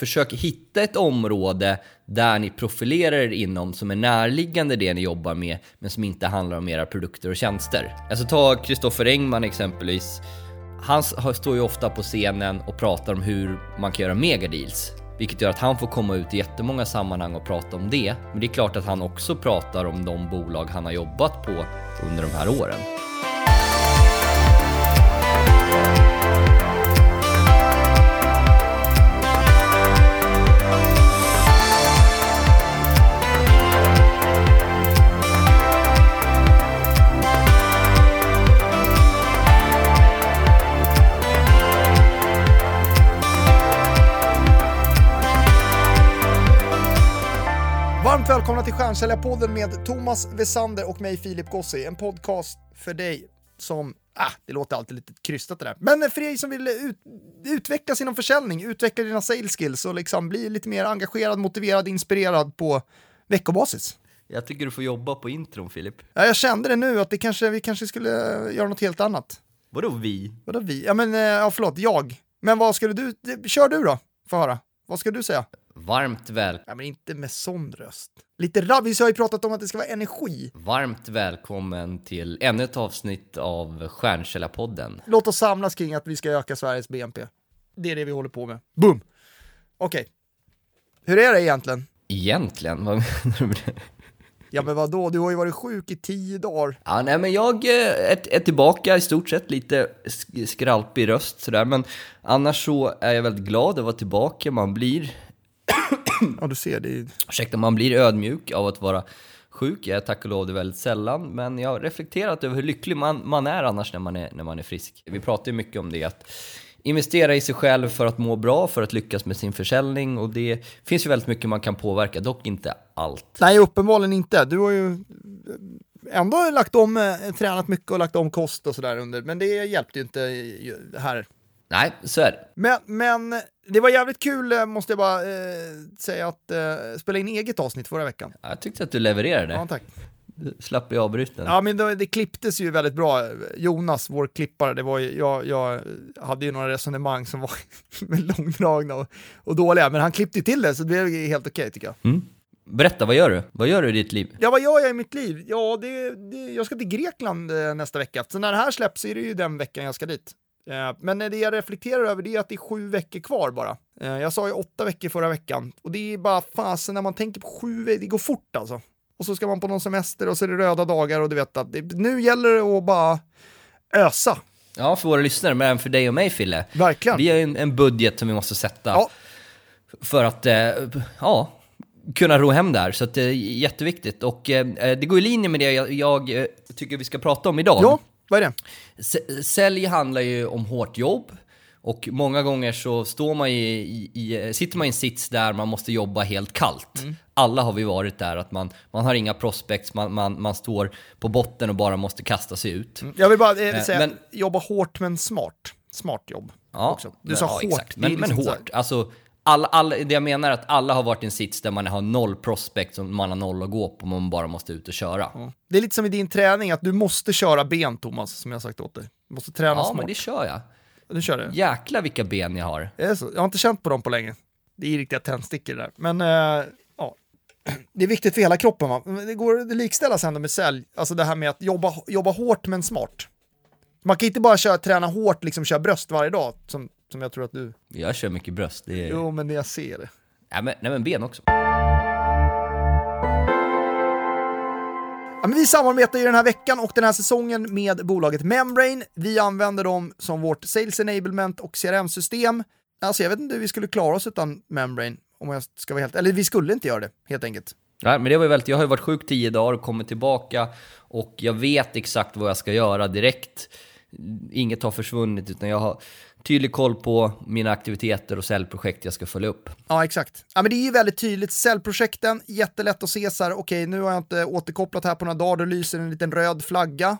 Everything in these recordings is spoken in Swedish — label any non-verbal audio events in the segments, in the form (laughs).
Försök hitta ett område där ni profilerar er inom som är närliggande det ni jobbar med, men som inte handlar om era produkter och tjänster. Alltså ta Kristoffer Engman exempelvis. Han står ju ofta på scenen och pratar om hur man kan göra megadeals. Vilket gör att han får komma ut i jättemånga sammanhang och prata om det. Men det är klart att han också pratar om de bolag han har jobbat på under de här åren. Varmt välkomna till Stjärnsäljarpodden med Thomas Wesander och mig Filip Gossi. En podcast för dig som, ah, det låter alltid lite krystat det där, men för dig som vill ut, utvecklas inom försäljning, utveckla dina sales skills och liksom bli lite mer engagerad, motiverad, inspirerad på veckobasis. Jag tycker du får jobba på intron Filip. Ja, jag kände det nu att det kanske, vi kanske skulle göra något helt annat. Vadå vi? Vadå vi? Ja men, eh, ja förlåt, jag. Men vad skulle du, kör du då, få höra. Vad ska du säga? Varmt väl... Ja, men inte med sån röst. Lite rabbis har ju pratat om att det ska vara energi. Varmt välkommen till ännu ett avsnitt av Stjärnkällarpodden. Låt oss samlas kring att vi ska öka Sveriges BNP. Det är det vi håller på med. Boom! Okej. Okay. Hur är det egentligen? Egentligen? Vad menar du med det? Ja men vadå, du har ju varit sjuk i tio dagar. Ja, nej men jag eh, är, är tillbaka i stort sett, lite skralpig röst sådär, men annars så är jag väldigt glad att vara tillbaka. Man blir ja, du ser. Det är... Ursäkta, man blir ödmjuk av att vara sjuk. Jag är tack och lov det väldigt sällan, men jag har reflekterat över hur lycklig man, man är annars när man är, när man är frisk. Vi pratar ju mycket om det, att investera i sig själv för att må bra, för att lyckas med sin försäljning och det finns ju väldigt mycket man kan påverka, dock inte allt. Nej, uppenbarligen inte. Du har ju ändå lagt om, eh, tränat mycket och lagt om kost och sådär under, men det hjälpte ju inte här. Nej, så är det. Men, men det var jävligt kul, eh, måste jag bara eh, säga, att eh, spela in eget avsnitt förra veckan. Jag tyckte att du levererade. Ja, tack. Du slapp bli avbruten. Ja, men det, det klipptes ju väldigt bra. Jonas, vår klippare, det var ju, jag, jag hade ju några resonemang som var (laughs) långdragna och, och, dåliga, men han klippte till det, så det blev helt okej okay, tycker jag. Mm. Berätta, vad gör du? Vad gör du i ditt liv? Ja, vad gör jag i mitt liv? Ja, det, det, jag ska till Grekland eh, nästa vecka, så när det här släpps är det ju den veckan jag ska dit. Eh, men det jag reflekterar över det är att det är sju veckor kvar bara. Eh, jag sa ju åtta veckor förra veckan och det är bara fasen när man tänker på sju veckor, det går fort alltså. Och så ska man på någon semester och så är det röda dagar och du vet att det, nu gäller det att bara ösa. Ja, för våra lyssnare, men även för dig och mig Fille. Verkligen. Vi har en, en budget som vi måste sätta ja. för att, eh, ja, kunna ro hem där. Så det är jätteviktigt. Och det går i linje med det jag, jag tycker vi ska prata om idag. Ja. Vad är det? Sälj handlar ju om hårt jobb. Och många gånger så står man i, i, i, sitter man i en sits där man måste jobba helt kallt. Mm. Alla har vi varit där, att man, man har inga prospects, man, man, man står på botten och bara måste kasta sig ut. Mm. Jag vill bara eh, säga, men, jobba hårt men smart. Smart jobb. Ja, också. Du sa ja, hårt. Exakt. Men, liksom men hårt. Alltså, alla, alla, det jag menar är att alla har varit i en sits där man har noll prospect och man har noll att gå på, man bara måste ut och köra. Ja. Det är lite som i din träning, att du måste köra ben Thomas, som jag sagt åt dig. Du måste träna ja, smart. Ja, men det kör jag. Du kör det? Jäklar vilka ben jag har. Det är så. Jag har inte känt på dem på länge. Det är riktiga tändstickor där. Men äh, ja, det är viktigt för hela kroppen. Va? Det går det likställas ändå med sälj, alltså det här med att jobba, jobba hårt men smart. Man kan inte bara köra, träna hårt, liksom köra bröst varje dag, som som jag tror att du... Jag kör mycket bröst. Det är... Jo, men jag ser det. Ja, men, nej, men ben också. Ja, vi samarbetar ju den här veckan och den här säsongen med bolaget Membrane. Vi använder dem som vårt Sales Enablement och CRM-system. Alltså jag vet inte hur vi skulle klara oss utan Membrane, om jag ska vara helt... Eller vi skulle inte göra det, helt enkelt. Nej, men det var ju väldigt, jag har ju varit sjuk tio dagar och kommit tillbaka och jag vet exakt vad jag ska göra direkt. Inget har försvunnit utan jag har tydlig koll på mina aktiviteter och säljprojekt jag ska följa upp. Ja, exakt. Ja, men det är ju väldigt tydligt. Säljprojekten, jättelätt att se så här, okej, okay, nu har jag inte återkopplat här på några dagar, då lyser en liten röd flagga.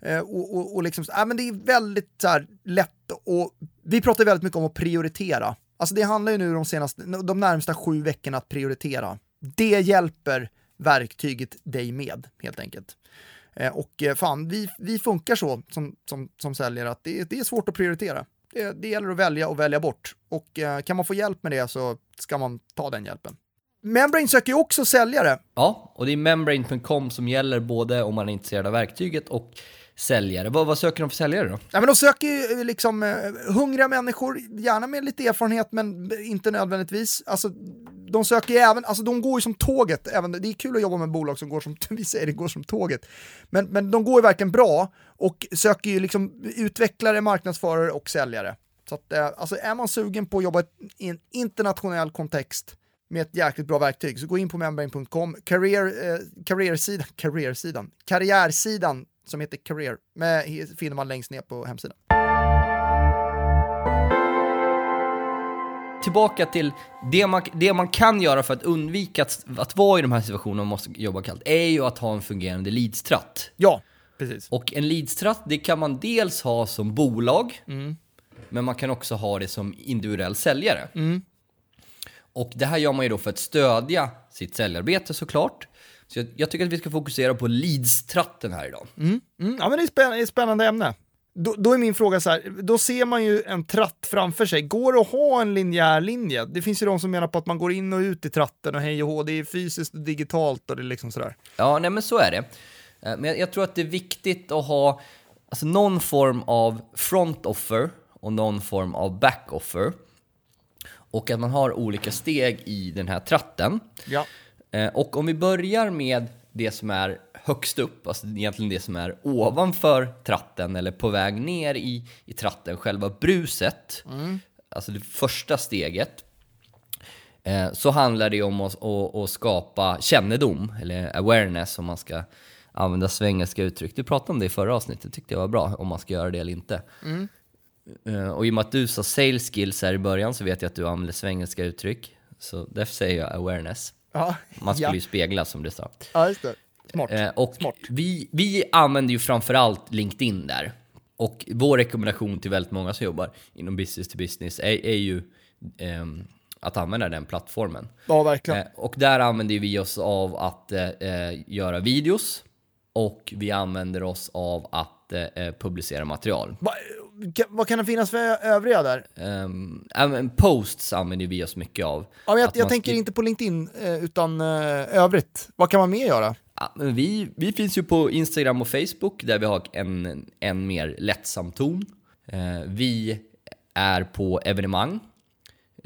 Eh, och, och, och liksom, ja, men det är väldigt så här, lätt och vi pratar väldigt mycket om att prioritera. Alltså det handlar ju nu de senaste, de närmsta sju veckorna att prioritera. Det hjälper verktyget dig med, helt enkelt. Eh, och eh, fan, vi, vi funkar så som, som, som säljare att det, det är svårt att prioritera det, det gäller att välja och välja bort. Och eh, kan man få hjälp med det så ska man ta den hjälpen. Membrane söker ju också säljare. Ja, och det är membrane.com som gäller både om man är intresserad av verktyget och säljare. Vad, vad söker de för säljare då? Ja, men de söker ju eh, liksom eh, hungriga människor, gärna med lite erfarenhet men inte nödvändigtvis. Alltså, de söker ju även, alltså de går ju som tåget, även, det är kul att jobba med bolag som går som, (laughs) vi säger det går som tåget. Men, men de går ju verkligen bra och söker ju liksom utvecklare, marknadsförare och säljare. Så att, eh, alltså är man sugen på att jobba i en internationell kontext med ett jäkligt bra verktyg så gå in på membrane.com, career, eh, (laughs) karriärsidan, karriärsidan, karriärsidan som heter Career, med, finner man längst ner på hemsidan. Tillbaka till det man, det man kan göra för att undvika att, att vara i de här situationerna man måste jobba kallt, är ju att ha en fungerande leadstratt. Ja, precis. Och en leadstratt, det kan man dels ha som bolag, mm. men man kan också ha det som individuell säljare. Mm. Och det här gör man ju då för att stödja sitt säljarbete såklart. Så jag, jag tycker att vi ska fokusera på leadstratten här idag. Mm. Mm. Ja men det är, spänn ett spännande ämne. Då, då, är min fråga så här, då ser man ju en tratt framför sig. Går det att ha en linjär linje? Det finns ju de som menar på att man går in och ut i tratten och hej och hå, det är fysiskt och digitalt och det är liksom sådär. Ja, nej men så är det. Eh, men jag, jag tror att det är viktigt att ha alltså, någon form av front offer och någon form av back offer. Och att man har olika steg i den här tratten. Ja. Eh, och om vi börjar med det som är högst upp, alltså egentligen det som är ovanför tratten eller på väg ner i, i tratten, själva bruset, mm. alltså det första steget, eh, så handlar det om att, att, att, skapa kännedom, eller awareness om man ska använda svengelska uttryck. Du pratade om det i förra avsnittet, tyckte jag var bra, om man ska göra det eller inte. Mm. Eh, och i och med att du sa sales skills här i början så vet jag att du använder svengelska uttryck. Så därför säger jag awareness. Ja, Man skulle ja. ju spegla som det sa. Ja, just det. Smart. Eh, och Smart. Vi, vi använder ju framförallt LinkedIn där. Och vår rekommendation till väldigt många som jobbar inom business to business är, är ju eh, att använda den plattformen. Ja, verkligen. Eh, och där använder vi oss av att eh, eh göra videos och vi använder oss av att eh, publicera material. Va, vad kan det finnas för övriga där? Um, posts använder vi oss mycket av. Ja, jag, jag tänker inte på LinkedIn, eh, utan uh, övrigt. Vad kan man mer göra? Ja, vi, vi finns ju på Instagram och Facebook där vi har en, en mer lättsam ton. Uh, vi är på evenemang.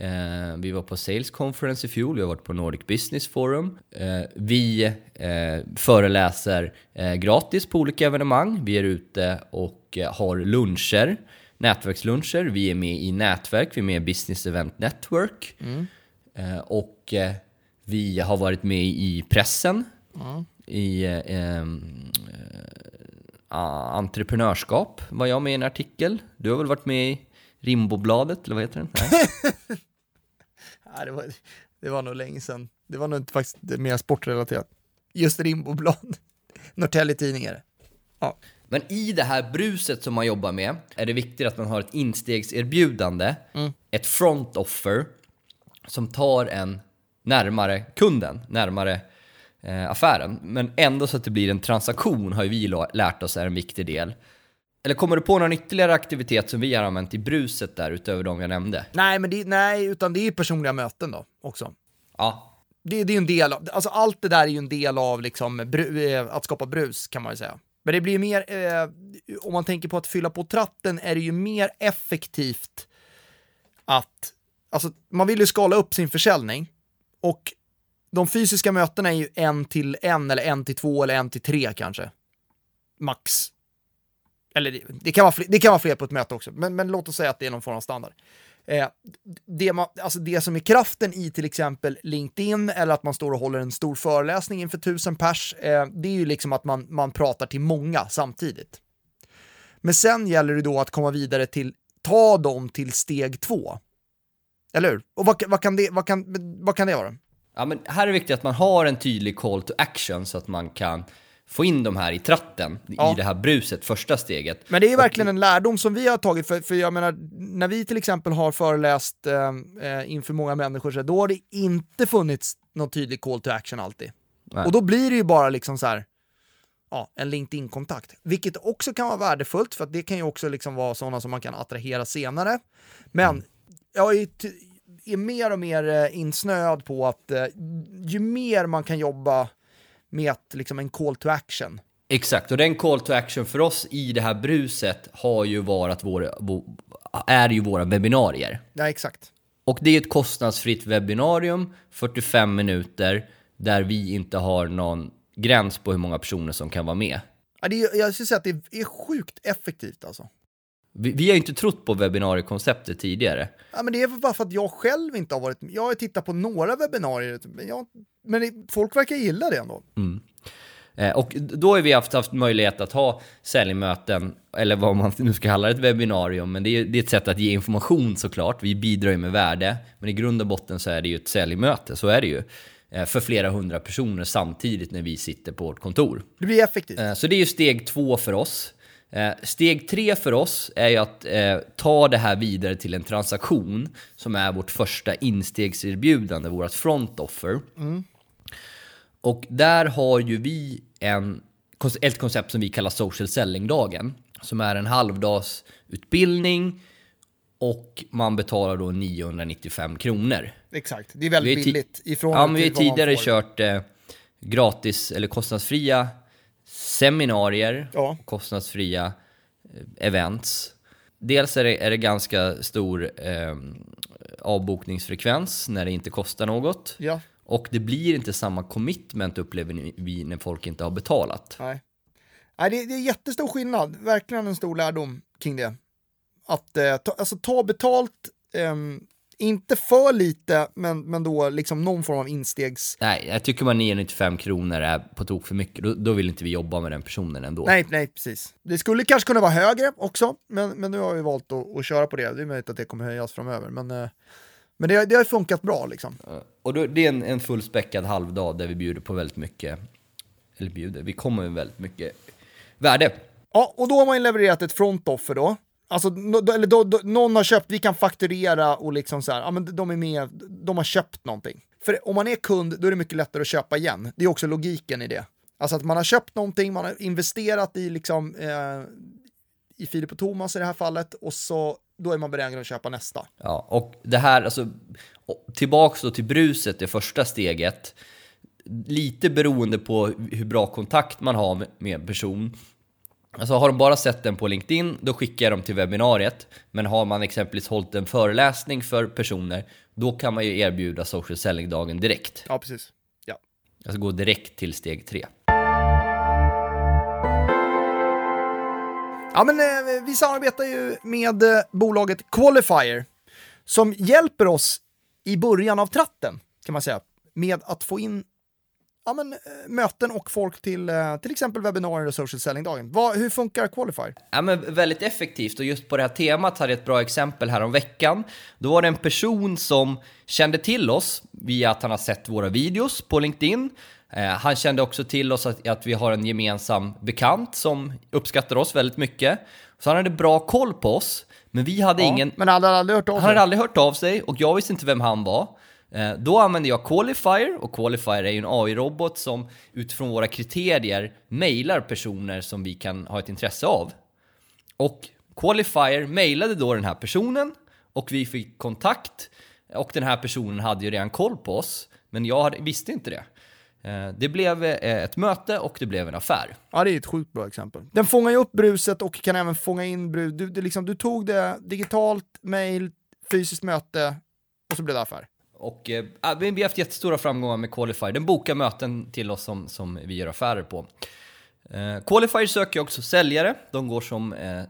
Uh, vi var på Sales Conference i fjol, vi har varit på Nordic Business Forum. Uh, vi uh, föreläser gratis på olika evenemang. Vi är ute och har luncher, nätverksluncher. Vi är med i nätverk, vi är med i Business Event Network. Mm. och vi har varit med i pressen, mm. i entreprenörskap var jag med i en artikel. Du har väl varit med i Rimbobladet, eller vad heter den? Nej. (laughs) Nej, det, var, det var nog länge sedan. Det var nog inte faktiskt mer sportrelaterat. Just Rimboblad. (laughs) Norrtälje Tidningar. Ja. Men i det här bruset som man jobbar med är det viktigt att man har ett instegserbjudande, mm. ett front offer som tar en närmare kunden, närmare eh, affären. Men ändå så att det blir en transaktion har ju vi lärt oss är en viktig del. Eller kommer du på någon ytterligare aktivitet som vi har använt i bruset där utöver de jag nämnde? Nej, men det, nej, utan det är personliga möten då också. Ja. Det, det är en del av, alltså allt det där är ju en del av liksom bru, eh, att skapa brus kan man ju säga. Men det blir mer, eh, om man tänker på att fylla på tratten är det ju mer effektivt att, alltså man vill ju skala upp sin försäljning och de fysiska mötena är ju en till en eller en till två eller en till tre kanske. Max eller det, det, kan vara fler, det kan vara fler på ett möte också, men, men låt oss säga att det är någon form av standard. Eh, det, man, alltså det som är kraften i till exempel LinkedIn eller att man står och håller en stor föreläsning inför tusen pers, eh, det är ju liksom att man, man pratar till många samtidigt. Men sen gäller det då att komma vidare till, ta dem till steg två. Eller hur? Och vad, vad, kan, det, vad, kan, vad kan det vara? Ja, men här är det viktigt att man har en tydlig call to action så att man kan få in de här i tratten, ja. i det här bruset, första steget. Men det är verkligen en lärdom som vi har tagit, för, för jag menar, när vi till exempel har föreläst eh, eh, inför många människor, så då har det inte funnits någon tydlig call to action alltid. Nej. Och då blir det ju bara liksom så här, ja, en LinkedIn-kontakt. Vilket också kan vara värdefullt, för det kan ju också liksom vara sådana som man kan attrahera senare. Men mm. jag är är mer och mer eh, insnöad på att eh, ju mer man kan jobba med att, liksom en call to action. Exakt, och den call to action för oss i det här bruset har ju varit våra, är ju våra webbinarier. Ja, exakt. Och det är ett kostnadsfritt webbinarium, 45 minuter, där vi inte har någon gräns på hur många personer som kan vara med. Ja, det är, jag skulle säga att det är sjukt effektivt alltså. Vi, vi har ju inte trott på webbinariekonceptet tidigare. Ja, men det är bara för att jag själv inte har varit Jag har tittat på några webbinarier, men, jag, men folk verkar gilla det ändå. Mm. Eh, och då har vi haft, haft möjlighet att ha säljmöten, eller vad man nu ska kalla det, ett webbinarium, men det är, det är ett sätt att ge information såklart. Vi bidrar ju med värde, men i grund och botten så är det ju ett säljmöte, så är det ju. Eh, för flera hundra personer samtidigt när vi sitter på vårt kontor. Det blir effektivt. Eh, så det är ju steg två för oss. Steg tre för oss är ju att ta det här vidare till en transaktion som är vårt första instegserbjudande, vårt front offer. Mm. Och där har ju vi en, ett koncept som vi kallar social selling-dagen, som är en halvdagsutbildning och man betalar då 995 kronor. Exakt, det är väldigt billigt. Ifrån ja, men vi har tidigare kört eh, gratis eller kostnadsfria seminarier, ja. kostnadsfria eh, events. Dels är det, är det ganska stor eh, avbokningsfrekvens när det inte kostar något. Ja. Och det blir inte samma commitment upplever vi när folk inte har betalat. Nej, Nej det, det är jättestor skillnad, verkligen en stor lärdom kring det. Att eh, ta, alltså, ta betalt, eh, inte för lite, men, men då liksom någon form av instegs... Nej, jag tycker man 995 kronor är på tok för mycket. Då, då, vill inte vi jobba med den personen ändå. Nej, nej, precis. Det skulle kanske kunna vara högre också, men, men nu har vi valt att, att köra på det. Det är möjligt att det kommer höjas framöver, men, eh, men det, det har funkat bra liksom. Och då, det är en, en fullspäckad halvdag där vi bjuder på väldigt mycket, eller bjuder, vi kommer med väldigt mycket värde. Ja, och då har man ju levererat ett front offer då. Alltså, no, eller då, då, någon har köpt, vi kan fakturera och liksom så här, ja men de är med, de har köpt någonting. För om man är kund, då är det mycket lättare att köpa igen. Det är också logiken i det. Alltså att man har köpt någonting, man har investerat i liksom, eh, i Filip och Thomas i det här fallet, och så då är man benägen att köpa nästa. Ja, och det här, alltså, tillbaks då till bruset, det första steget, lite beroende på hur bra kontakt man har med en person, Alltså har de bara sett den på LinkedIn, då skickar jag dem till webbinariet. Men har man exempelvis hållit en föreläsning för personer, då kan man ju erbjuda social selling-dagen direkt. Ja, precis. Ja. Alltså gå direkt till steg tre. Ja, men eh, vi samarbetar ju med eh, bolaget Qualifier som hjälper oss i början av tratten, kan man säga, med att få in ja, men, eh, möten och folk till eh, till exempel webbinarier och social selling-dagen. Hur funkar Qualifier? Ja, men väldigt effektivt och just på det här temat hade jag ett bra exempel här om veckan. Då var det en person som kände till oss via att han har sett våra videos på LinkedIn. Eh, han kände också till oss att, att vi har en gemensam bekant som uppskattar oss väldigt mycket. Så han hade bra koll på oss, men vi hade ja, ingen... Men han hade aldrig hört av sig? Han hade aldrig hört av sig och jag visste inte vem han var. Eh, då använder jag Qualifier och Qualifier är ju en AI-robot som utifrån våra kriterier mejlar personer som vi kan ha ett intresse av. Och Qualifier mejlade då den här personen och vi fick kontakt och den här personen hade ju redan koll på oss, men jag visste inte det. Eh, det blev eh, ett möte och det blev en affär. Ja, det är ett sjukt bra exempel. Den fångar ju upp bruset och kan även fånga in brus. Du, det liksom, du tog det digitalt, mail, fysiskt möte och så blev det affär. Och eh, vi har haft jättestora framgångar med Qualify. Den bokar möten till oss som, som vi gör affärer på. Eh, Qualify söker också säljare. De går som eh,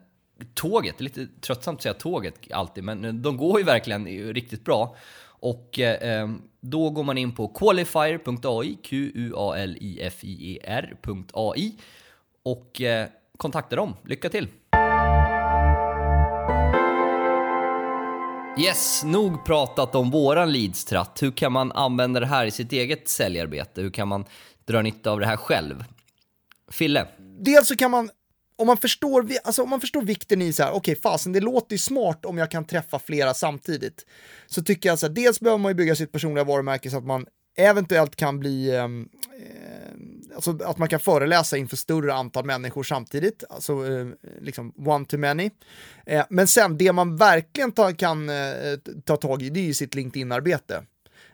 tåget. Det är lite tröttsamt att säga tåget alltid, men eh, de går ju verkligen riktigt bra. Och eh, eh, då går man in på qualifier.ai, Q-U-A-L-I-F-I-E-R.ai och eh, kontaktar dem. Lycka till! Yes, nog pratat om våran leadstratt. Hur kan man använda det här i sitt eget säljarbete? Hur kan man dra nytta av det här själv? Fille? Dels så kan man, om man förstår, alltså om man förstår vikten i så här, okej okay, fasen det låter ju smart om jag kan träffa flera samtidigt. Så tycker jag så här, dels behöver man ju bygga sitt personliga varumärke så att man eventuellt kan bli, ehm, eh, alltså att man kan föreläsa inför större antal människor samtidigt, alltså eh, liksom one to many. Eh, men sen det man verkligen ta, kan eh, ta tag i, det är ju sitt LinkedIn-arbete.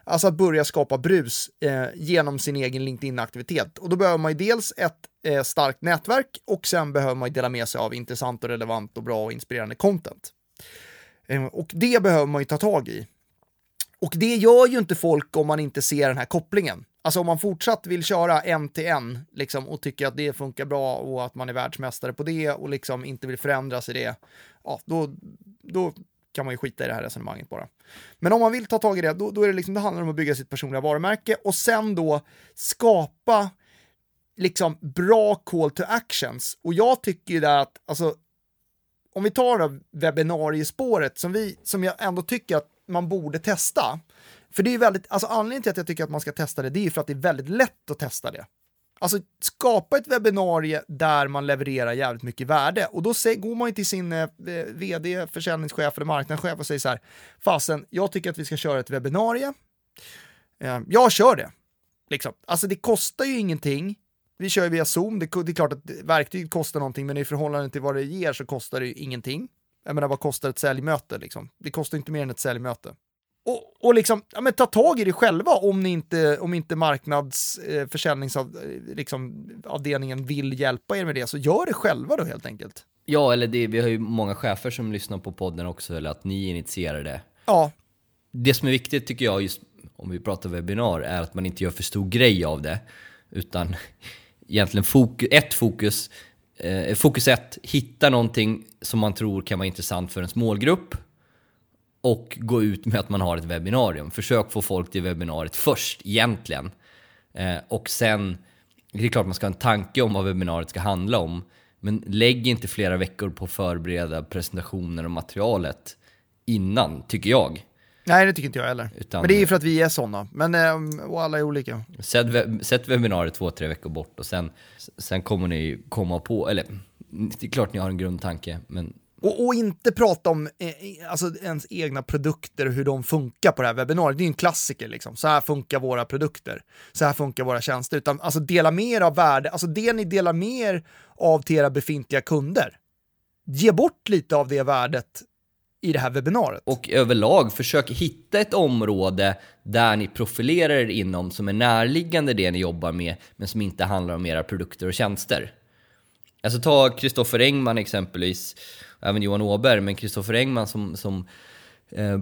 Alltså att börja skapa brus eh, genom sin egen LinkedIn-aktivitet. Och då behöver man ju dels ett eh, starkt nätverk och sen behöver man ju dela med sig av intressant och relevant och bra och inspirerande content. Eh, och det behöver man ju ta tag i. Och det gör ju inte folk om man inte ser den här kopplingen. Alltså om man fortsatt vill köra en till en liksom, och tycker att det funkar bra och att man är världsmästare på det och liksom inte vill förändras i det, ja, då, då kan man ju skita i det här resonemanget bara. Men om man vill ta tag i det, då, då är det liksom, det handlar om att bygga sitt personliga varumärke och sen då skapa liksom bra call to actions. Och jag tycker ju där att, alltså, om vi tar det webbinariespåret som vi, som jag ändå tycker att man borde testa. För det är väldigt, alltså anledningen till att jag tycker att man ska testa det, det är för att det är väldigt lätt att testa det. Alltså skapa ett webbinarie där man levererar jävligt mycket värde och då går man ju till sin eh, vd, försäljningschef eller marknadschef och säger så här, fasen, jag tycker att vi ska köra ett webbinarie. Eh, jag kör det. Liksom. Alltså det kostar ju ingenting. Vi kör via Zoom, det, det är klart att verktyget kostar någonting, men i förhållande till vad det ger så kostar det ju ingenting. Jag menar, vad kostar ett säljmöte liksom? Det kostar inte mer än ett säljmöte. Och, och liksom, ja, men ta tag i det själva om ni inte, om inte marknadsförsäljningsavdelningen eh, liksom, vill hjälpa er med det, så gör det själva då helt enkelt. Ja, eller det, vi har ju många chefer som lyssnar på podden också, eller att ni initierar det. Ja. Det som är viktigt tycker jag, just om vi pratar webbinar, är att man inte gör för stor grej av det, utan egentligen fokus, ett fokus, eh, fokus ett, hitta någonting som man tror kan vara intressant för ens målgrupp och gå ut med att man har ett webbinarium. Försök få folk till webbinariet först egentligen. Eh, och sen, det är klart man ska ha en tanke om vad webbinariet ska handla om. Men lägg inte flera veckor på att förbereda presentationer och materialet innan, tycker jag. Nej, det tycker inte jag heller. Utan, men det är ju för att vi är sådana. Men, eh, och alla är olika. Sätt, sätt webbinariet två, tre veckor bort och sen, sen kommer ni komma på, eller det är klart ni har en grundtanke, men och, och, inte prata om eh, alltså ens egna produkter och hur de funkar på det här webbinariet. Det är ju en klassiker liksom. Så här funkar våra produkter. Så här funkar våra tjänster. Utan alltså dela mer av värde, alltså det ni delar mer av till era befintliga kunder. Ge bort lite av det värdet i det här webbinariet. Och överlag, försök hitta ett område där ni profilerar er inom som är närliggande det ni jobbar med, men som inte handlar om era produkter och tjänster. Alltså ta Kristoffer Engman exempelvis även Johan Åberg, men Kristoffer Engman som, som eh,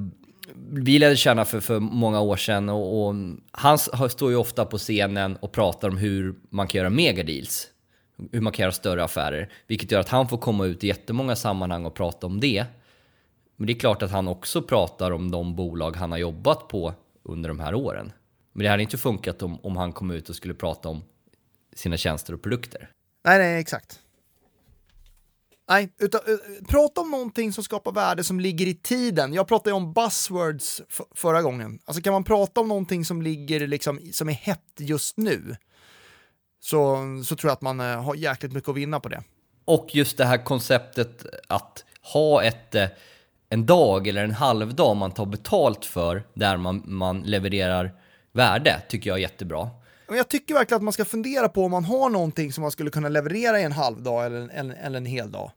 vi lärde känna för, för många år sedan och, och han står ju ofta på scenen och pratar om hur man kan göra megadeals. Hur man kan göra större affärer. Vilket gör att han får komma ut i jättemånga sammanhang och prata om det. Men det är klart att han också pratar om de bolag han har jobbat på under de här åren. Men det hade inte funkat om, om han kom ut och skulle prata om sina tjänster och produkter. Nej, nej, exakt. Nej, utan uh, prata om någonting som skapar värde som ligger i tiden. Jag pratade ju om buzzwords förra gången. Alltså kan man prata om någonting som ligger liksom, som är hett just nu, så, så tror jag att man uh, har jäkligt mycket att vinna på det. Och just det här konceptet att ha ett, uh, en dag eller en halvdag man tar betalt för, där man, man levererar värde, tycker jag är jättebra. Men jag tycker verkligen att man ska fundera på om man har någonting som man skulle kunna leverera i en halv dag eller en, eller en hel dag.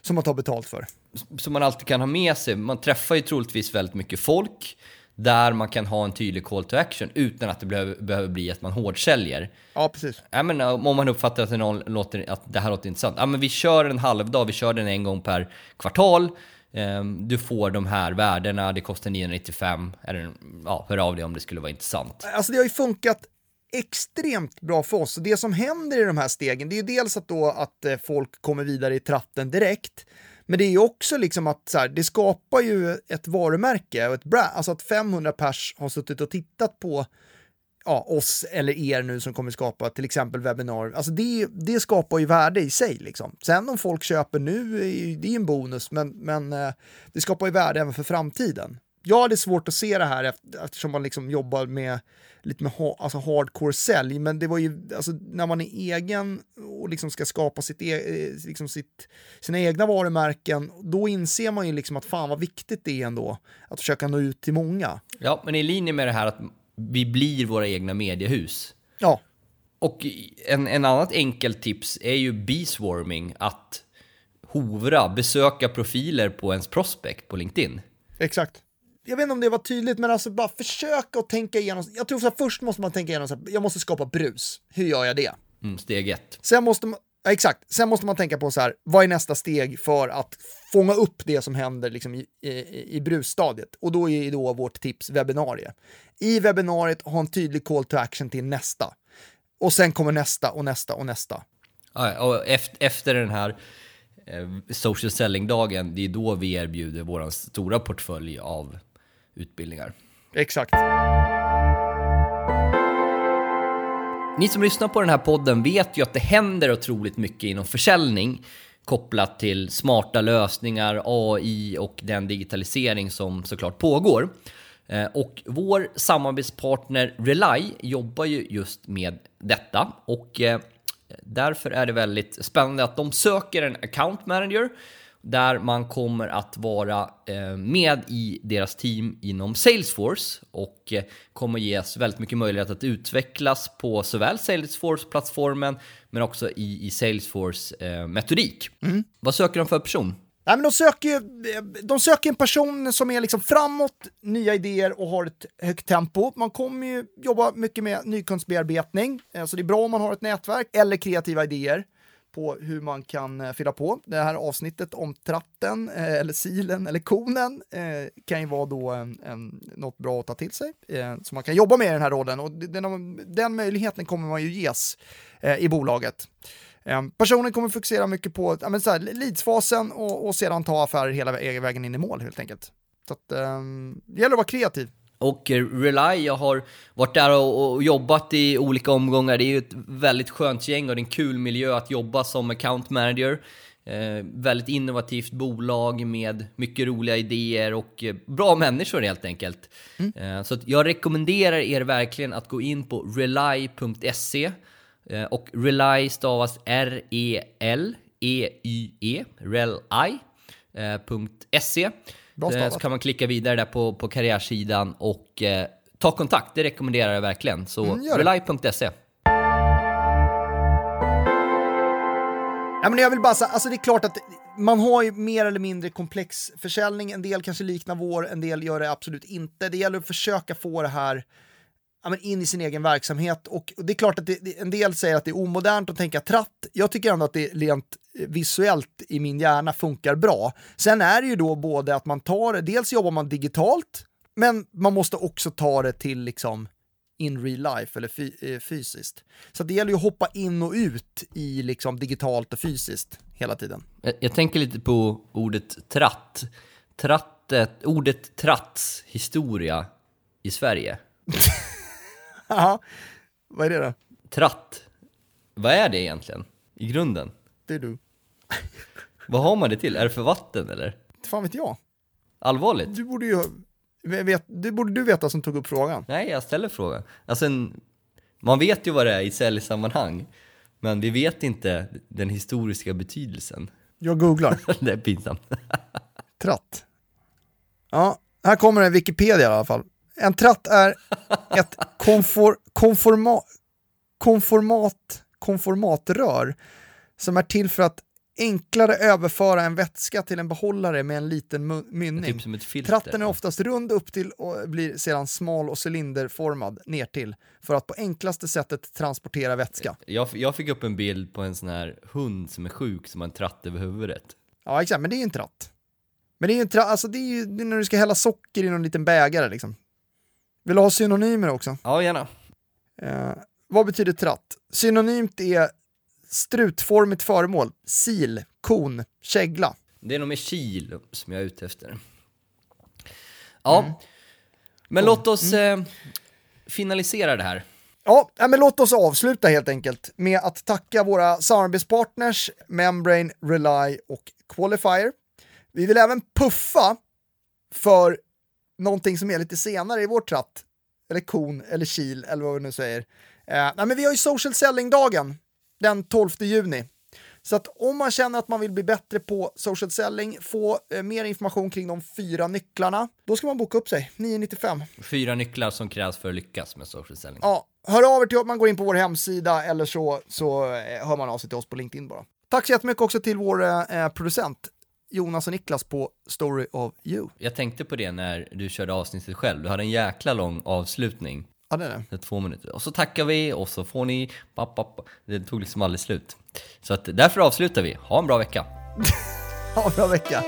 Som man tar betalt för. Som man alltid kan ha med sig. Man träffar ju troligtvis väldigt mycket folk där man kan ha en tydlig call to action utan att det behöver, bli att man hårdsäljer. Ja, precis. Ja, men, om man uppfattar att det, någon låter, att det här låter intressant. Ja, men vi kör en halvdag, vi kör den en gång per kvartal. Ehm, du får de här värdena, det kostar 995. Eller, ja, hör av dig om det skulle vara intressant. Alltså det har ju funkat extremt bra för oss. Det som händer i de här stegen, det är ju dels att, då att eh, folk kommer vidare i tratten direkt, men det är ju också liksom att så här, det skapar ju ett varumärke och ett brand, alltså att 500 pers har suttit och tittat på ja, oss eller er nu som kommer skapa till exempel webbinar. Alltså det, det skapar ju värde i sig. Liksom. Sen om folk köper nu, det är ju en bonus, men, men eh, det skapar ju värde även för framtiden jag hade svårt att se det här eftersom man liksom jobbar med lite med ha, alltså hardcore sälj, men det var ju alltså, när man är egen och liksom ska skapa sitt, e eh, liksom sitt, sina egna varumärken, då inser man ju liksom att fan vad viktigt det är ändå att försöka nå ut till många. Ja, men i linje med det här att vi blir våra egna mediehus. Ja. Och en, en annat enkelt tips är ju beeswarming, att hovra, besöka profiler på ens prospect på LinkedIn. Exakt. Jag vet inte om det var tydligt, men alltså bara försöka att tänka igenom. Jag tror så här, först måste man tänka igenom, så här, jag måste skapa brus. Hur gör jag det? Mm, steg ett. Sen måste man, ja, exakt, sen måste man tänka på så här, vad är nästa steg för att fånga upp det som händer liksom i, i, i brusstadiet? Och då är då vårt tips webbinarie. I webbinariet ha en tydlig call to action till nästa. Och sen kommer nästa och nästa och nästa. Ja, och efter, efter den här eh, social selling-dagen, det är då vi erbjuder vår stora portfölj av utbildningar. Exakt. Ni som lyssnar på den här podden vet ju att det händer otroligt mycket inom försäljning kopplat till smarta lösningar, AI och den digitalisering som såklart pågår. Eh, och vår samarbetspartner Rely jobbar ju just med detta och eh, därför är det väldigt spännande att de söker en account manager där man kommer att vara eh, med i deras team inom Salesforce och kommer ges väldigt mycket möjlighet att utvecklas på såväl Salesforce-plattformen men också i, i Salesforce-metodik. Mm. Vad söker de för person? Nej, men de, söker, de söker en person som är liksom framåt, nya idéer och har ett högt tempo. Man kommer ju jobba mycket med nykundsbearbetning, eh, så det är bra om man har ett nätverk eller kreativa idéer på hur man kan eh, fylla på. Det här avsnittet om tratten, eh, eller silen eller konen eh, kan ju vara då en, en, något bra att ta till sig, som man kan jobba med i den här rollen och den, den möjligheten kommer man ju ges i bolaget. Ehm, personen kommer fokusera mycket på ja, men så här, leadsfasen och, och sedan ta affärer hela vägen in i mål helt enkelt. Så att, um, det gäller att vara kreativ. Och Rely, jag har varit där och, och, jobbat i olika omgångar. Det är ju ett väldigt skönt gäng och det är en kul miljö att jobba som account manager. Eh, väldigt innovativt bolag med mycket roliga idéer och eh, bra människor helt enkelt. Mm. Eh, så jag rekommenderar er verkligen att gå in på rely.se Eh, och Rely stavas R-E-L-E-Y-E, rely.se. Eh, så kan man klicka vidare där på, på karriärsidan och eh, ta kontakt, det rekommenderar jag verkligen. Så mm, rely.se. Ja, men jag vill bara säga, alltså det är klart att man har ju mer eller mindre komplex försäljning. En del kanske liknar vår, en del gör det absolut inte. Det gäller att försöka få det här ja, in i sin egen verksamhet. Och, det är klart att det, en del säger att det är omodernt att tänka tratt. Jag tycker ändå att det rent visuellt i min hjärna funkar bra. Sen är det ju då både att man tar det, dels jobbar man digitalt, men man måste också ta det till liksom in real life eller fy, eh, fysiskt. Så det gäller ju att hoppa in och ut i liksom digitalt och fysiskt hela tiden. Jag, jag tänker lite på ordet tratt. Trattet, ordet tratts historia i Sverige. (laughs) (laughs) Ja, vad är det då? Tratt. Vad är det egentligen? I grunden? Det är du. Vad har man det till? Är det för vatten eller? Fan vet jag. Allvarligt? Du borde ju vet, det borde du veta som tog upp frågan. Nej, jag ställer frågan. Alltså, en, man vet ju vad det är i säljsammanhang, men vi vet inte den historiska betydelsen. Jag googlar. (laughs) det är pinsamt. Tratt. Ja, här kommer det Wikipedia i alla fall. En tratt är ett konfor, konforma, konformat, konformatrör som är till för att enklare överföra en vätska till en behållare med en liten mynning. Typ som ett filter. Tratten är oftast rund upp till och blir sedan smal och cylinderformad ner till för att på enklaste sättet transportera vätska. Jag, jag fick upp en bild på en sån här hund som är sjuk som har en tratt över huvudet. Ja, exakt, men det är ju en tratt. Men det är ju en tratt, alltså det är ju det är när du ska hälla socker i någon liten bägare liksom. Vill du ha synonymer också? Ja, gärna. Eh, vad betyder tratt? Synonymt är strutformigt föremål, sil, kon, kägla. Det är nog med kil som jag är ute efter. Ja, mm. men låt oss mm. eh, finalisera det här. Ja, men låt oss avsluta helt enkelt med att tacka våra samarbetspartners Membrane, Rely och Qualifier. Vi vill även puffa för någonting som är lite senare i vår tratt, eller kon, eller kil, eller vad vi nu säger. Eh, nej, men vi har ju social selling-dagen den 12 juni. Så att om man känner att man vill bli bättre på social selling, få eh, mer information kring de fyra nycklarna, då ska man boka upp sig, 995. Fyra nycklar som krävs för att lyckas med social selling. Ja, hör av er till om man går in på vår hemsida eller så, så eh, hör man av sig till oss på LinkedIn bara. Tack så jättemycket också till vår eh, producent Jonas och Niklas på Story of You. Jag tänkte på det när du körde avsnittet själv. Du hade en jäkla lång avslutning. Ja, det är det. Det är två minuter. Och så tackar vi och så får ni... Papp, papp. Det tog liksom aldrig slut. Så att därför avslutar vi. Ha en bra vecka. (laughs) Ha en bra vecka.